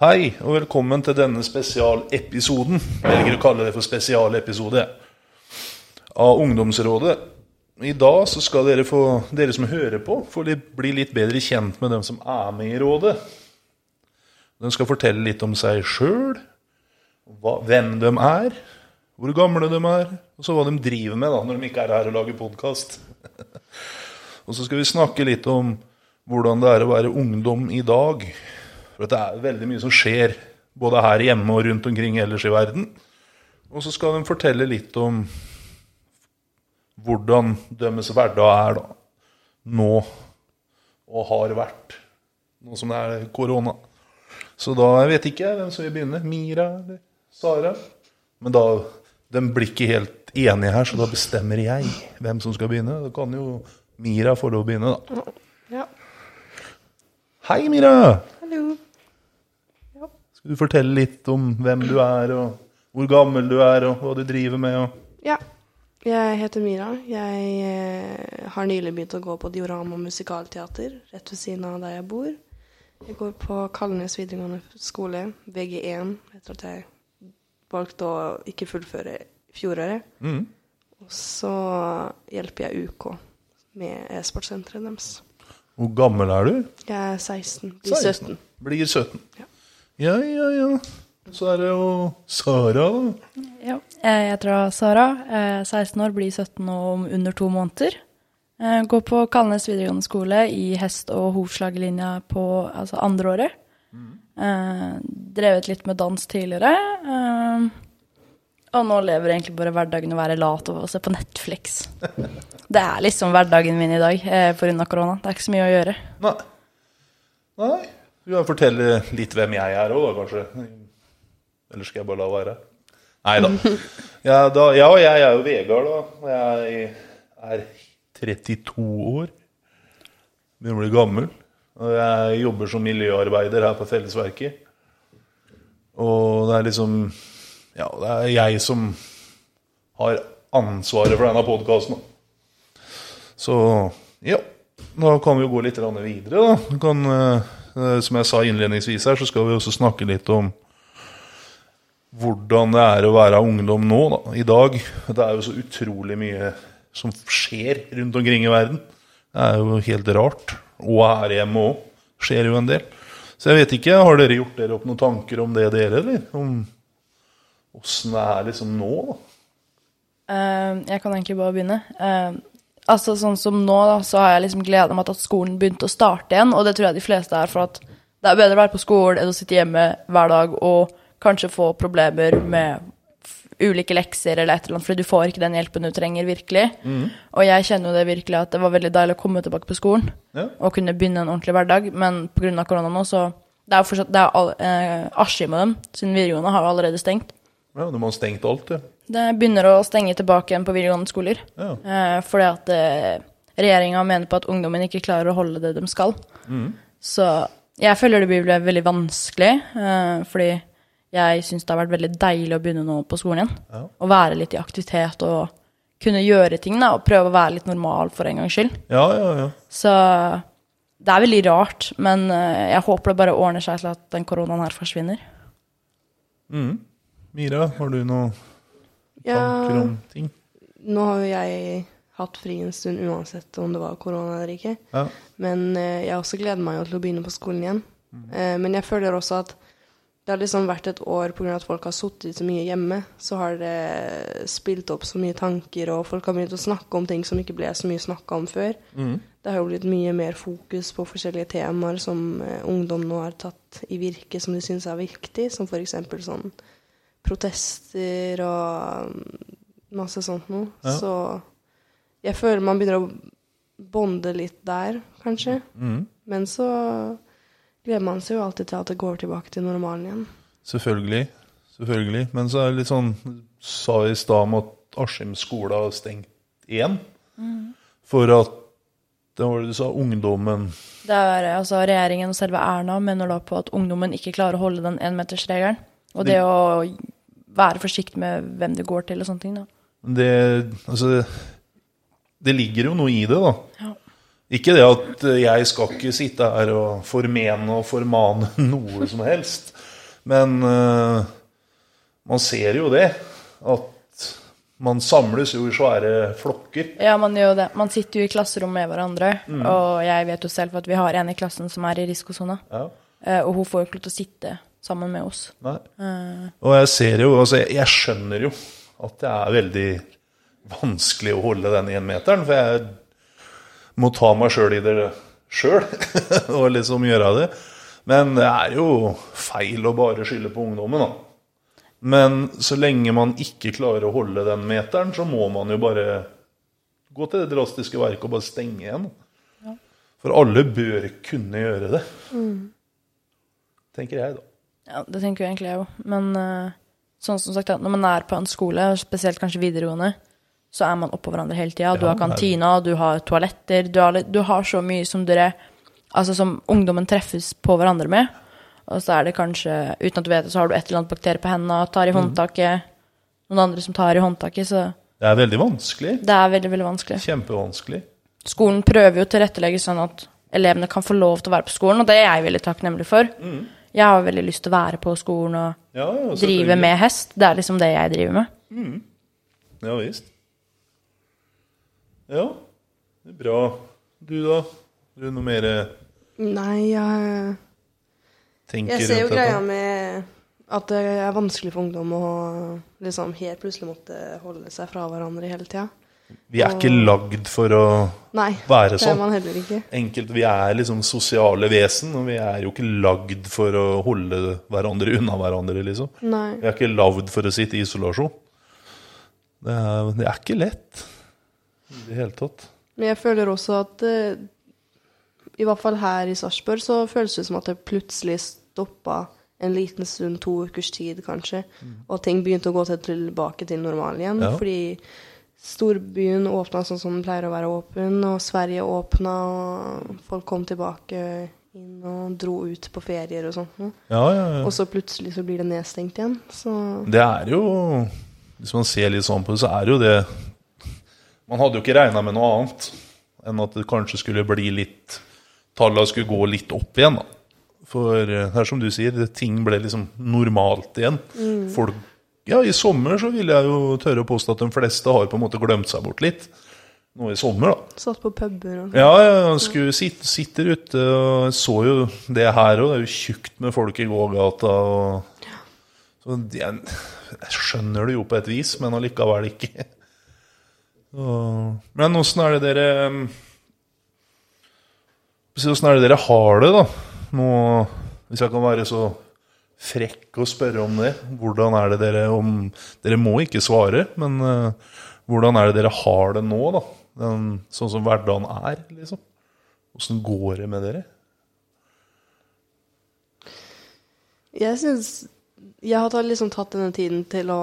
Hei, og velkommen til denne spesialepisoden. Jeg velger å kalle det for spesialepisode av Ungdomsrådet. I dag så skal dere, få, dere som hører på, få bli litt bedre kjent med dem som er med i rådet. De skal fortelle litt om seg sjøl, hvem de er, hvor gamle de er, og så hva de driver med da, når de ikke er her og lager podkast. og så skal vi snakke litt om hvordan det er å være ungdom i dag. For det er veldig mye som skjer både her hjemme og rundt omkring ellers i verden. Og så skal de fortelle litt om hvordan deres hverdag er da, nå og har vært, nå som det er korona. Så da jeg vet ikke hvem som vil begynne. Mira eller Sara? Men da De blir ikke helt enige her, så da bestemmer jeg hvem som skal begynne. Da kan jo Mira få lov å begynne, da. Ja. Hei, Mira! Hallo. Skal du fortelle litt om hvem du er, og hvor gammel du er, og hva du driver med? Og... Ja. Jeg heter Mira. Jeg eh, har nylig begynt å gå på Diorama musikalteater rett ved siden av der jeg bor. Jeg går på Kalnes videregående skole, VG1, etter at jeg valgte å ikke fullføre fjoråret. Mm. Og så hjelper jeg UK med e-sportsenteret deres. Hvor gammel er du? Jeg er 16, blir 16. 17. Blir 17. Ja. Ja, ja. ja. Så er det jo Sara, da. Ja, jeg heter Sara. Jeg er 16 år, blir 17 om under to måneder. Jeg går på Kalnes videregående skole i hest- og hovslaglinja på altså andre året. Eh, drevet litt med dans tidligere. Eh, og nå lever egentlig bare hverdagen å være lat og se på Netflix. Det er liksom hverdagen min i dag eh, pga. korona. Det er ikke så mye å gjøre. Nei. Nei. Du kan fortelle litt hvem jeg er òg, kanskje. Eller skal jeg bare la være? Nei da. Ja, da. ja, jeg er jo Vegard, da. Jeg er 32 år. Begynner å bli gammel. Og jeg jobber som miljøarbeider her på Fellesverket. Og det er liksom Ja, det er jeg som har ansvaret for denne podkasten. Så ja. Da kan vi jo gå litt videre, da. Du Kan, eh, som jeg sa innledningsvis her, så skal vi også snakke litt om hvordan det er å være ungdom nå, da, i dag. Det er jo så utrolig mye som skjer rundt omkring i verden. Det er jo helt rart. Og her hjemme òg skjer jo en del. Så jeg vet ikke, har dere gjort dere opp noen tanker om det, dere, eller? Om åssen det er liksom nå, da? Uh, jeg kan egentlig bare begynne. Eh, altså Sånn som nå, da, så har jeg liksom gleda meg til at skolen begynte å starte igjen, og det tror jeg de fleste er for at det er bedre å være på skolen enn å sitte hjemme hver dag og kanskje få problemer med ulike lekser eller et eller annet, fordi du får ikke den hjelpen du trenger virkelig. Og jeg kjenner jo det virkelig at det var veldig deilig å komme tilbake på skolen Ja. og kunne begynne en ordentlig hverdag, men pga. korona nå, så Det er jo fortsatt det er all, eh, Askim og dem, siden videregående, har jo allerede stengt. Ja, De har stengt alt, ja. Det begynner å stenge tilbake igjen på videregående skoler. Ja. Eh, fordi at eh, regjeringa mener på at ungdommen ikke klarer å holde det de skal. Så jeg føler det blir veldig vanskelig, eh, fordi jeg syns det har vært veldig deilig å begynne nå på skolen igjen. Ja. Å være litt i aktivitet og kunne gjøre ting da, og prøve å være litt normal for en gangs skyld. Ja, ja, ja. Så det er veldig rart, men eh, jeg håper det bare ordner seg til at den koronaen her forsvinner. Mm. Mira, har du noen Ja, tanker om ting? nå har jo jeg hatt fri en stund uansett om det var korona eller ikke. Ja. Men eh, jeg også gleder meg jo til å begynne på skolen igjen. Eh, men jeg føler også at det har liksom vært et år pga. at folk har sittet så mye hjemme. Så har det spilt opp så mye tanker, og folk har begynt å snakke om ting som ikke ble så mye snakka om før. Mm. Det har jo blitt mye mer fokus på forskjellige temaer som eh, ungdom nå har tatt i virke som de syns er viktig, som f.eks. sånn protester og mm, masse sånt noe. Ja. Så jeg føler man begynner å bonde litt der, kanskje. Mm. Men så gleder man seg jo alltid til at det går tilbake til normalen igjen. Selvfølgelig. Selvfølgelig. Men så er det litt sånn Sa i stad om at Askim skole har stengt igjen. For at Det var det du sa, ungdommen Det er altså Regjeringen og selve Erna mener da på at ungdommen ikke klarer å holde den énmetersregelen. Og det å være forsiktig med hvem det går til og sånne ting. da. Det Altså Det ligger jo noe i det, da. Ja. Ikke det at jeg skal ikke sitte her og formene og formane noe som helst, men uh, man ser jo det. At man samles jo i svære flokker. Ja, man gjør det. Man sitter jo i klasserom med hverandre, og jeg vet jo selv at vi har en i klassen som er i risikosona, Ja. Uh, og hun får jo ikke lov til å sitte sammen med oss. Nei. Eh, Og jeg ser jo, altså jeg, jeg skjønner jo at det er veldig vanskelig å holde den énmeteren, for jeg må ta meg sjøl i det sjøl og liksom gjøre det. Men det er jo feil å bare skylde på ungdommen, da. Men så lenge man ikke klarer å holde den meteren, så må man jo bare gå til det drastiske verket og bare stenge igjen. For alle bør kunne gjøre det. Tenker jeg, da. Ja, det tenker jo egentlig jeg òg. Men uh, sånn som sagt, når man er på en skole, spesielt kanskje videregående, så er man oppå hverandre hele tida. Du har kantina, du har toaletter, du har, du har så mye som dere Altså som ungdommen treffes på hverandre med. Og så er det kanskje, uten at du vet det, så har du et eller annet bakterie på hendene, tar i håndtaket. Noen andre som tar i håndtaket, så Det er veldig vanskelig. det er veldig, veldig vanskelig. Kjempevanskelig. Skolen prøver jo å tilrettelegge sånn at elevene kan få lov til å være på skolen, og det er jeg veldig takknemlig for. Jeg har veldig lyst til å være på skolen og Ja, ja, drive med hest. Det er liksom det jeg driver med. Ja visst. Ja, det er bra. Du, da? Har Du noe mer eh, Nei, jeg, tenker jeg ser jo greia dette? med at det er vanskelig for ungdom å liksom helt plutselig måtte holde seg fra hverandre hele tida. Vi er ikke lagd for å Nei, være det er sånn. man heller ikke. Enkelt, Vi er liksom sosiale vesen, og vi er jo ikke lagd for å holde hverandre unna hverandre, liksom. Nei. Vi er ikke lagd for å sitte i isolasjon. Det er, det er ikke lett i det hele tatt. Men jeg føler også at eh, i hvert fall her i Sarpsborg så føles det som at det plutselig stoppa en liten stund, to ukers tid kanskje, og ting begynte å gå tilbake til normalen igjen. Mm. Ja. Fordi storbyen åpna sånn som den pleier å være åpen, og Sverige åpna, og folk kom tilbake inn og dro ut på ferier og sånt. Ja, ja, ja. Og så plutselig så blir det nedstengt igjen. Så Det er jo Hvis man ser litt sånn på det, så er det jo det Man hadde jo ikke regna med noe annet enn at det kanskje skulle bli litt Tallene skulle gå litt opp igjen, da. For her, er som du sier, ting ble liksom normalt igjen. Folk Ja, i sommer så vil jeg jo tørre å påstå at de fleste har på en måte glemt seg bort litt. Nå i sommer, da. satt på puber og. Ja, ja, skulle sitte, sitter ute og så jo det her òg. Det er jo tjukt med folk i gågata. Og, så det, jeg, jeg skjønner det jo på et vis, men allikevel ikke. Så, men åssen er det dere Åssen er det dere har det, da? Nå, hvis jeg kan være så frekk å spørre om det. Hvordan er det dere om Dere må ikke svare, men uh, hvordan er det dere har det nå, da? Den, sånn som hverdagen er, liksom. Åssen går det med dere? Jeg syns Jeg har liksom tatt denne tiden til å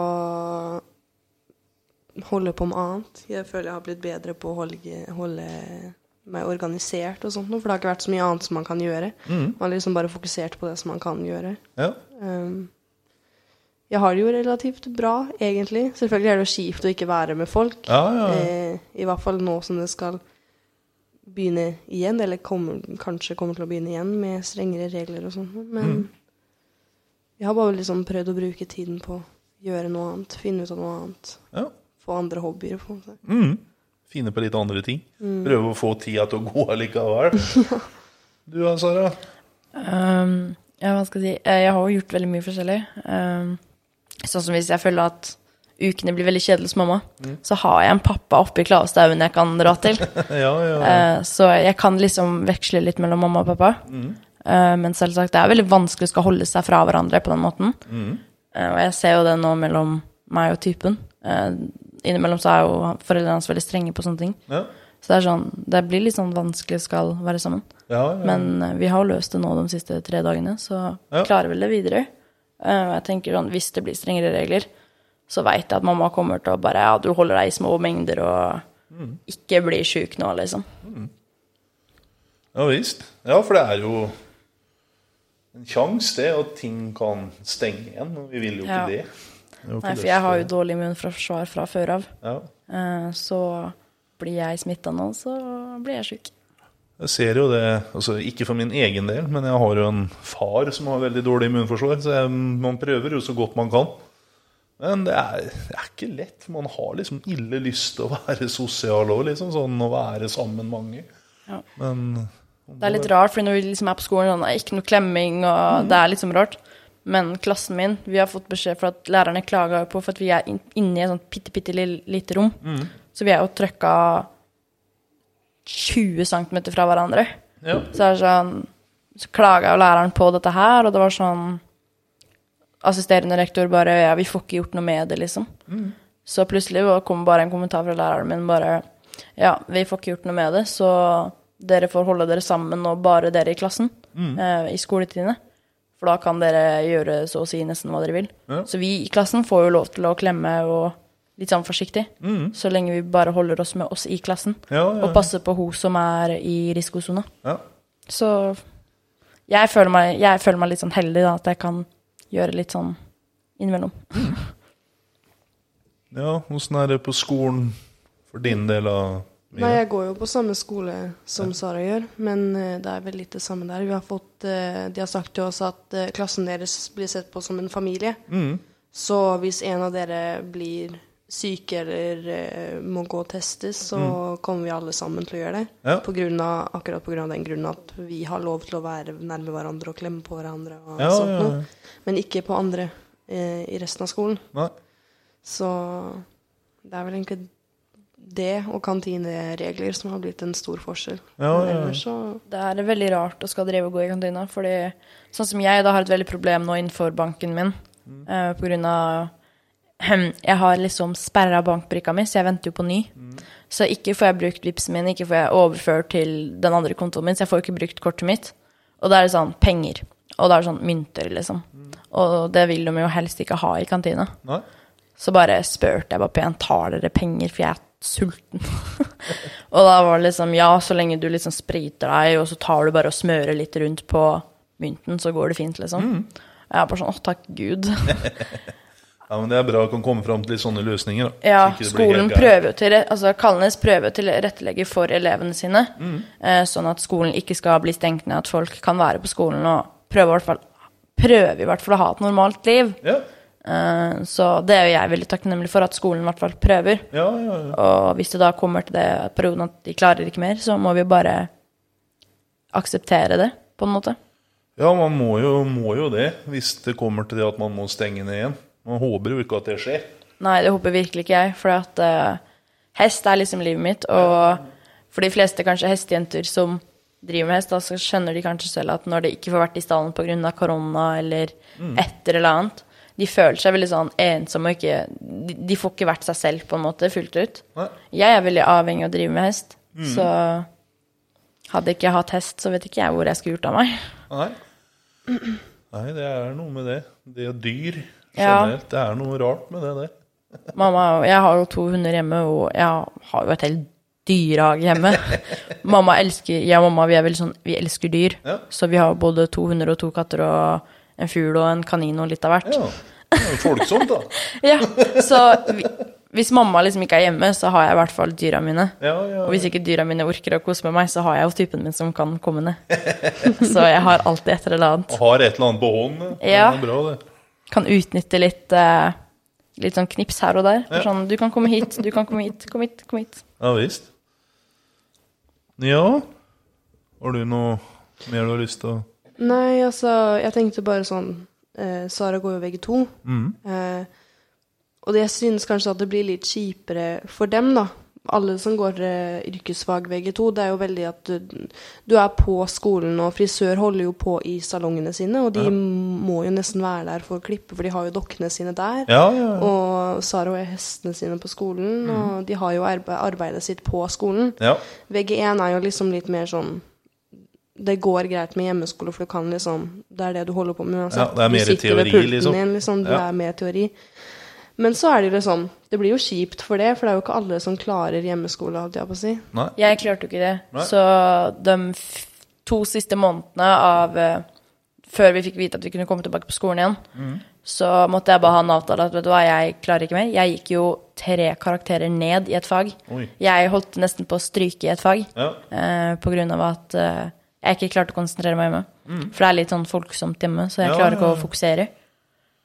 holde på med annet. Jeg føler jeg har blitt bedre på å holde, holde meg organisert og sånt, for det har ikke vært så mye annet som man kan gjøre. Man har liksom bare fokusert på det som man kan gjøre. Ja. Um, jeg har det jo relativt bra, egentlig. Selvfølgelig er det jo kjipt å ikke være med folk. Ja, ja. Eh, I hvert fall nå som det skal begynne igjen, eller kommer, kanskje kommer til å begynne igjen med strengere regler og sånt. Men Mm. jeg har bare liksom prøvd å bruke tiden på å gjøre noe annet, finne ut av noe annet. ja. Få andre hobbyer. på en måte. Mm. Finne på litt andre ting. Prøve å få tida til å gå allikevel. Du da, Sara? Um, ja, hva skal jeg si? Eh, Jeg har jo gjort veldig mye forskjellig. Um, sånn som hvis jeg føler at ukene blir veldig kjedelige hos mamma, så har jeg en pappa oppe i Klavestauen jeg kan dra til. Ja, ja. Uh, så jeg kan liksom veksle litt mellom mamma og pappa. Eh, men selvsagt, det er veldig vanskelig å skal holde seg fra hverandre på den måten. Eh, og jeg ser jo det nå mellom meg og typen. Innimellom så er jo foreldrene hans veldig strenge på sånne ting. ja. Så det er sånn, det blir litt sånn vanskelig skal være sammen. ja, ja. Men eh, vi har jo løst det nå de siste tre dagene, så klarer vel det videre. Eh, jeg tenker sånn, hvis det blir strengere regler, så veit jeg at mamma kommer til å bare Ja, du holder deg i små mengder og Mm. ikke blir sjuk nå, liksom. ja visst. Ja, for det er jo en sjanse, det, at ting kan stenge igjen. Og vi vil jo ikke det. Nei, for jeg har jo dårlig immunforsvar fra før av. Ja. Eh, Så blir jeg smitta nå, så blir jeg sjuk. Jeg ser jo det, altså ikke for min egen del, men jeg har jo en far som har veldig dårlig immunforsvar, så jeg, man prøver jo så godt man kan. Men det er, det er ikke lett. Man har liksom ille lyst til å være sosial òg, liksom. Sånn å være sammen mange. Ja. Men Det er litt rart, for når vi liksom er på skolen, sånn, det er ikke noe klemming, og det er liksom rart. Men klassen min, vi har fått beskjed for at lærerne klaga på for at vi er inne i et sånt bitte, bitte lite rom. Så vi er jo trøkka 20 cm fra hverandre. ja. Så er det sånn Så klaga jo læreren på dette her, og det var sånn Assisterende rektor bare Ja, vi får ikke gjort noe med det, liksom. Så plutselig kom bare en kommentar fra læreren min bare Ja, vi får ikke gjort noe med det, så dere får holde dere sammen og bare dere i klassen eh, i skoletidene. For da kan dere gjøre så å si nesten hva dere vil. Ja. Så vi i klassen får jo lov til å klemme og litt sånn forsiktig. Så lenge vi bare holder oss med oss i klassen. Ja, ja, Og passer på hun som er i risikosona. ja. Så jeg føler meg, jeg føler meg litt sånn heldig da, at jeg kan gjøre litt sånn innimellom. ja. Åssen er det på skolen for din del av Nei, jeg går jo på samme skole som Sara gjør, men eh, det er vel litt det samme der. Vi har fått, eh, de har sagt til oss at eh, klassen deres blir sett på som en familie. Mm. Så hvis en av dere blir syke eller må gå og testes, så kommer vi alle sammen til å gjøre det. Ja. På grunn av, akkurat av den grunnen at vi har lov til å være nærme hverandre og klemme på hverandre. og Ja, sånt noe. ja. Men ikke på andre eh, i resten av skolen. Nei. Så det er vel egentlig det og kantineregler som har blitt en stor forskjell. Ja, ja, ja. så Det er veldig rart å skal drive og gå i kantina, fordi sånn som jeg da har et veldig problem nå innenfor banken min, eh, på grunn av jeg har liksom sperra bankbrikka mi, så jeg venter jo på ny. Så ikke får jeg brukt vipsen min, ikke får jeg overført til den andre kontoen min, så jeg får ikke brukt kortet mitt. Og da er det sånn penger. Og da er det sånn mynter, liksom. Og det vil de jo helst ikke ha i kantina. Nei. Så bare spurte jeg bare pent, tar dere penger, for jeg sulten. og da var det liksom, ja, så lenge du liksom spriter deg, og så tar du bare og smører litt rundt på mynten, så går det fint, liksom. Jeg er bare sånn, åh, takk Gud. Ja, men Det er bra å kan komme fram til litt sånne løsninger. da. Ja, Så skolen prøver jo til, altså Kalnes prøver til å rettelegge for elevene sine, Mm. eh, sånn at skolen ikke skal bli stengt ned, at folk kan være på skolen og prøve, i hvert fall, prøve i hvert fall å ha et normalt liv. Ja, så det er jo jeg veldig takknemlig for, at skolen i hvert fall prøver. ja, ja. ja. Og hvis det da kommer til det perioden at de klarer ikke mer, så må vi bare akseptere det, på en måte. ja man må jo, må jo det, hvis det kommer til det at man må stenge ned igjen. Man håper jo ikke at det skjer. Nei, det håper virkelig ikke jeg, for at uh, hest er liksom livet mitt, og for de fleste kanskje hestejenter som driver med hest, da, så skjønner de kanskje selv at når de ikke får vært i stallen pga. korona eller et eller annet, de føler seg veldig sånn ensomme og ikke de, de får ikke vært seg selv, på en måte, fullt ut. Nei. Jeg er veldig avhengig av å drive med hest, så hadde ikke jeg hatt hest, så vet ikke jeg hvor jeg skulle gjort av meg. Nei. Nei, det er noe med det. Det er dyr Ja. Det er noe rart med det der. Mamma, jeg har jo to hunder hjemme, og jeg har jo et helt dyrehage hjemme. mamma elsker, jeg og mamma vi er veldig sånn, vi elsker dyr. Ja. Så vi har både to hunder og to katter og en fugl og en kanin og litt av hvert. Ja, det er jo folksomt, da. Ja, så vi, hvis mamma liksom ikke er hjemme, så har jeg i hvert fall dyra mine. Ja, ja. Og hvis ikke dyra mine orker å kose med meg, så har jeg jo typen min som kan komme ned. Så jeg har alltid et eller annet. Og Har et eller annet på hånden. Ja. Bra. Kan utnytte litt, uh, litt sånn knips her og der. Sånn, du kan komme hit, du kan komme hit, kom hit, kom hit. Ja visst. Ja Har du noe mer du har lyst til å Nei, altså, jeg tenkte bare sånn eh, Sara går jo VG2. Mm. Eh, og det jeg synes kanskje at det blir litt kjipere for dem, da. Alle som går eh, yrkesfag VG2, det er jo veldig at du, du er på skolen, og frisør holder jo på i salongene sine, og de må jo nesten være der for å klippe, for de har jo dokkene sine der. Ja, ja, ja. Og Sara har hestene sine på skolen, og de har jo arbe arbeidet sitt på skolen. ja. VG1 er jo liksom litt mer sånn Det går greit med hjemmeskole, for du kan liksom Det er det du holder på med uansett. Ja, det er mer du sitter ved teori, pulten liksom. Din, liksom. Du Ja. er mer teori. Men så er det jo liksom Det blir jo kjipt for det, for det er jo ikke alle som klarer hjemmeskole, holdt jeg på å si. Nei. Jeg klarte jo ikke det. Nei. Så de f to siste månedene av uh, før vi fikk vite at vi kunne komme tilbake på skolen igjen, så måtte jeg bare ha en avtale at vet du hva, jeg klarer ikke mer. Jeg gikk jo tre karakterer ned i et fag. Oi. Jeg holdt nesten på å stryke i et fag Ja. uh, på grunn av at eh, jeg ikke klarte å konsentrere meg hjemme. For det er litt sånn folksomt hjemme, så jeg Mm. Ja, klarer ikke å fokusere.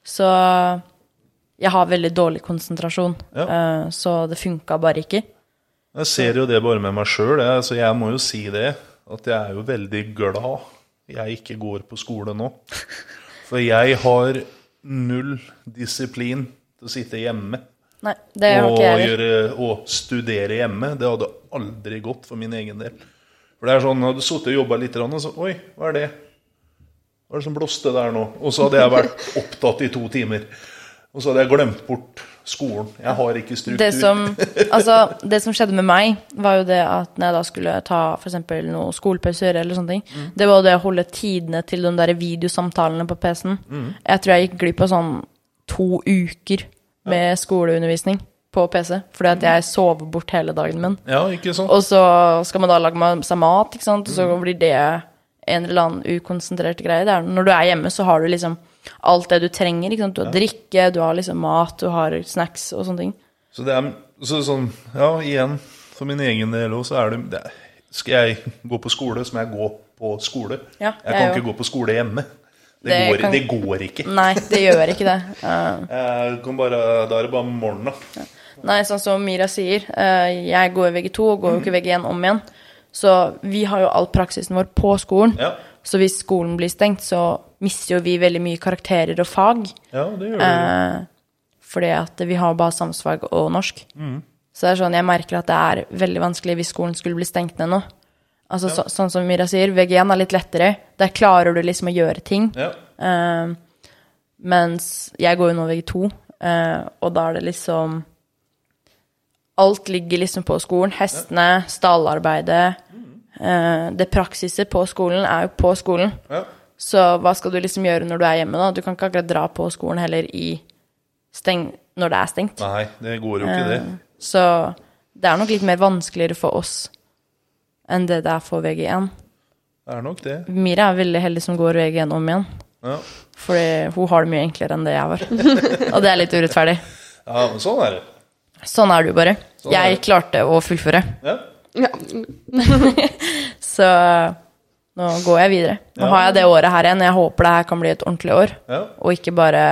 Så jeg har veldig dårlig konsentrasjon, eh, så det funka bare ikke. Jeg ser jo det bare med meg sjøl, så jeg må jo si det. At jeg er jo veldig glad jeg ikke går på skole nå. For jeg har null disiplin til å sitte hjemme Nei, det og, gjøre, og studere hjemme. Det hadde aldri gått for min egen del. For det er sånn, hadde sittet og jobba litt, og så Oi, hva er det? Hva er det som blåste der nå? Og så hadde jeg vært opptatt i to timer. Og så hadde jeg glemt bort skolen. Jeg har ikke struktur. Det som, altså, det som skjedde med meg, var jo det at når jeg da skulle ta eksempel noen skolepauser, eller sånne ting, Mm. det var det å holde tidene til de der videosamtalene på PC-en. Mm. Jeg tror jeg gikk glipp av sånn to uker med skoleundervisning på PC, fordi at jeg sover bort hele dagen min. Ja, ikke sant? Og så skal man da lage seg mat, ikke sant, og så Mm. blir det en eller annen ukonsentrert greie. Det er, når du er hjemme, så har du liksom alt det du trenger. Ikke sant? Du har drikke, du har liksom mat, du har snacks og sånne ting. Så det er så sånn, ja, igjen, for min egen del også, så er det, det er- Skal jeg gå på skole, så må jeg gå på skole. Ja, jeg jeg kan jo. ikke gå på skole hjemme. Det, Det går, kan- det går ikke. Nei, det gjør ikke det. Uh. Jeg kan bare, da er det bare morgenen, da. Nei, sånn som Mira sier, eh, jeg går i VG2 og går jo ikke VG1 om igjen. Så vi har jo all praksisen vår på skolen. Ja, Så hvis skolen blir stengt, så mister jo vi veldig mye karakterer og fag. ja det gjør vi. Eh, fordi at vi har bare samfunnsfag og norsk. Så det er sånn, jeg merker at det er veldig vanskelig hvis skolen skulle bli stengt ned nå. Altså så, sånn som Mira sier, VG1 er litt lettere. Der klarer du liksom å gjøre ting. Ja. Eh, mens jeg går jo nå VG2, eh, og da er det liksom Alt ligger liksom på skolen. Hestene, stallarbeidet. eh, det praksiset på skolen er jo på skolen. ja. Så hva skal du liksom gjøre når du er hjemme, da? Du kan ikke akkurat dra på skolen heller i steng når det er stengt. Nei, det går jo ikke, det. Eh, Så det er nok litt mer vanskeligere for oss enn det det er for VG1. Det er nok det. Mira er veldig heldig som går VG1 om igjen. Ja, Fordi hun har det mye enklere enn det jeg var. Og det er litt urettferdig. ja men sånn er det. Sånn er du bare. Sånn er Jeg det. klarte å fullføre. Ja. Ja. Så nå går jeg videre. Nå Ja. har jeg det året her igjen. Jeg håper det her kan bli et ordentlig år, ja. og ikke bare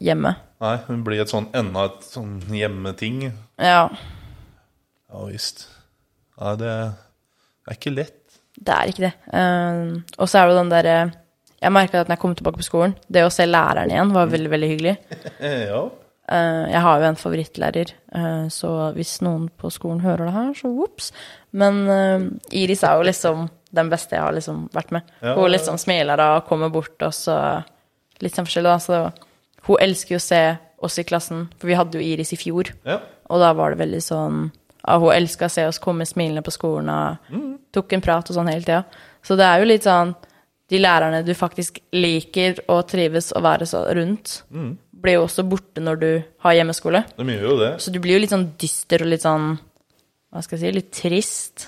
hjemme. Nei, det blir et sånn, enda et sånn hjemmeting. Ja, Ja visst. Nei, det er ikke lett. det er ikke det. Uh, og så er det den derre Jeg merka at når jeg kom tilbake på skolen, det å se læreren igjen var veldig, veldig hyggelig. Eh, Ja. Eh, jeg har jo en favorittlærer, eh, så hvis noen på skolen hører det her, så ops. Men eh, Iris er jo liksom den beste jeg har liksom vært med. Ja, hun liksom smiler og kommer bort, og så Litt sånn forskjellig, da. Så hun elsker jo å se oss i klassen, for vi hadde jo Iris i fjor. ja. Og da var det veldig sånn ja, Hun elska å se oss komme smilende på skolen og tok en prat og sånn hele tida. Så det er jo litt sånn De lærerne du faktisk liker og trives å være så rundt, blir jo også borte når du har hjemmeskole. De gjør jo det. Så du blir jo litt sånn dyster og litt sånn Hva skal jeg si Litt trist.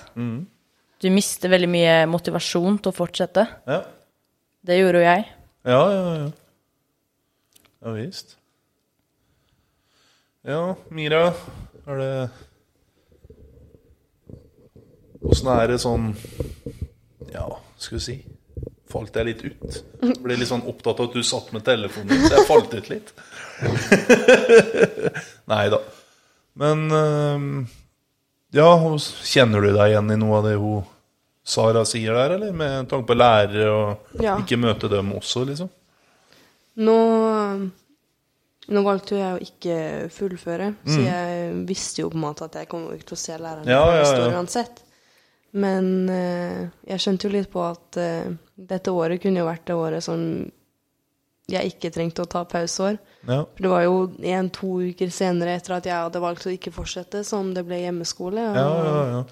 Du mister veldig mye motivasjon til å fortsette. Ja, Det gjorde jo jeg. ja, ja. Ja, ja visst. Ja, Mira, er det Åssen er det sånn Ja, skal vi si Falt jeg litt ut? Jeg Ble litt sånn opptatt av at du satt med telefonen, så jeg falt ut litt. Nei da. Men Ja, kjenner du deg igjen i noe av det hun Sara sier der, eller? Med tanke på lærere og Ja. ikke møte dem også, liksom? Nå, nå valgte jo jeg å ikke fullføre, så jeg visste jo på en måte at jeg kom ikke til å se læreren Mm. Ja, ja, ja. uansett. Men eh, jeg skjønte jo litt på at eh, dette året kunne jo vært det året som jeg ikke trengte å ta pauseår. Ja. For det var jo en-to uker senere etter at jeg hadde valgt å ikke fortsette, som det ble hjemmeskole. Ja, ja, ja.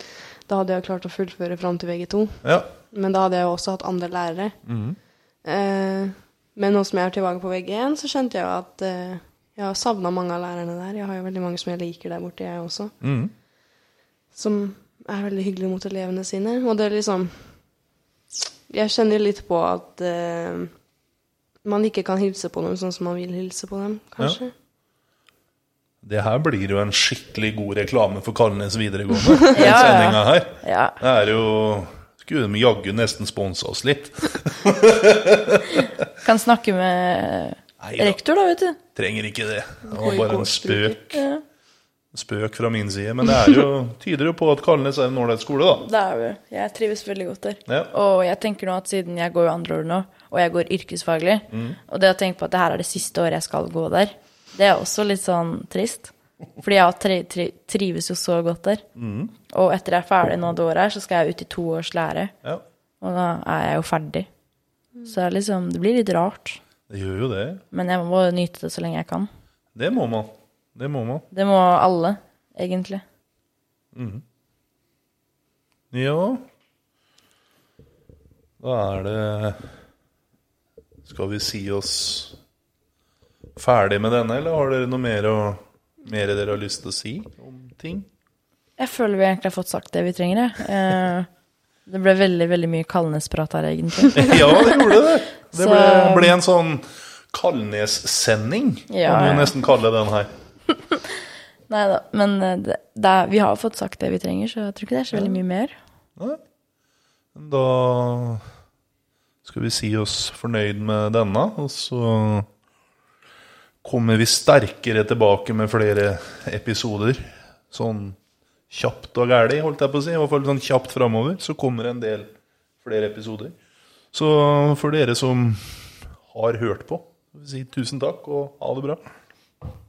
da hadde jeg klart å fullføre fram til VG2. ja. Men da hadde jeg jo også hatt andre lærere. Mm. Eh, men nå som jeg er tilbake på VG1, så skjønte jeg jo at eh, jeg har savna mange av lærerne der. Jeg har jo veldig mange som jeg liker der borte, jeg også. Mm. Som er veldig hyggelig mot elevene sine. Og det er liksom Jeg kjenner litt på at eh, man ikke kan hilse på dem sånn som man vil hilse på dem, kanskje. Det her blir jo en skikkelig god reklame for Kalnes videregående. Den Ja, ja. sendinga her. Ja. Det er jo Skulle de jaggu nesten sponsa oss litt. Kan snakke med Neida. rektor, da, vet du. Trenger ikke det. Det var bare en spøk. spøk. Spøk fra min side. Men det er jo, tyder jo på at Kalnes er en ålreit skole, da. Det er jo, Jeg trives veldig godt der. Ja. Og jeg tenker nå at siden jeg går andre år nå, og jeg går yrkesfaglig, Mm. og det å tenke på at det her er det siste året jeg skal gå der, det er også litt sånn trist. Fordi jeg tri tri trives jo så godt der. Mm. Og etter jeg er ferdig nå det året her, så skal jeg ut i to års lære. Ja, Og da er jeg jo ferdig. Så det liksom, det blir litt rart. det gjør jo det. Men jeg må nyte det så lenge jeg kan. Det må man. Det må man. Det må alle, egentlig. Ja Da er det Skal vi si oss ferdig med denne, eller har dere noe mer, å, mer dere har lyst til å si om ting? Jeg føler vi egentlig har fått sagt det vi trenger, jeg. Eh, det ble veldig, veldig mye Kalnes-prat her, egentlig. Ja, det gjorde det. Det ble, ble en sånn Kalnes-sending, Ja, kan vi nesten kalle den her. Nei da, men eh, det, det vi har fått sagt det vi trenger, så jeg tror ikke det er så veldig mye mer. Da skal vi si oss fornøyd med denne, og så kommer vi sterkere tilbake med flere episoder. Sånn kjapt og gæli, holdt jeg på å si. I hvert fall sånn kjapt framover. Så kommer en del flere episoder. Så for dere som har hørt på, vil si tusen takk, og ha det bra.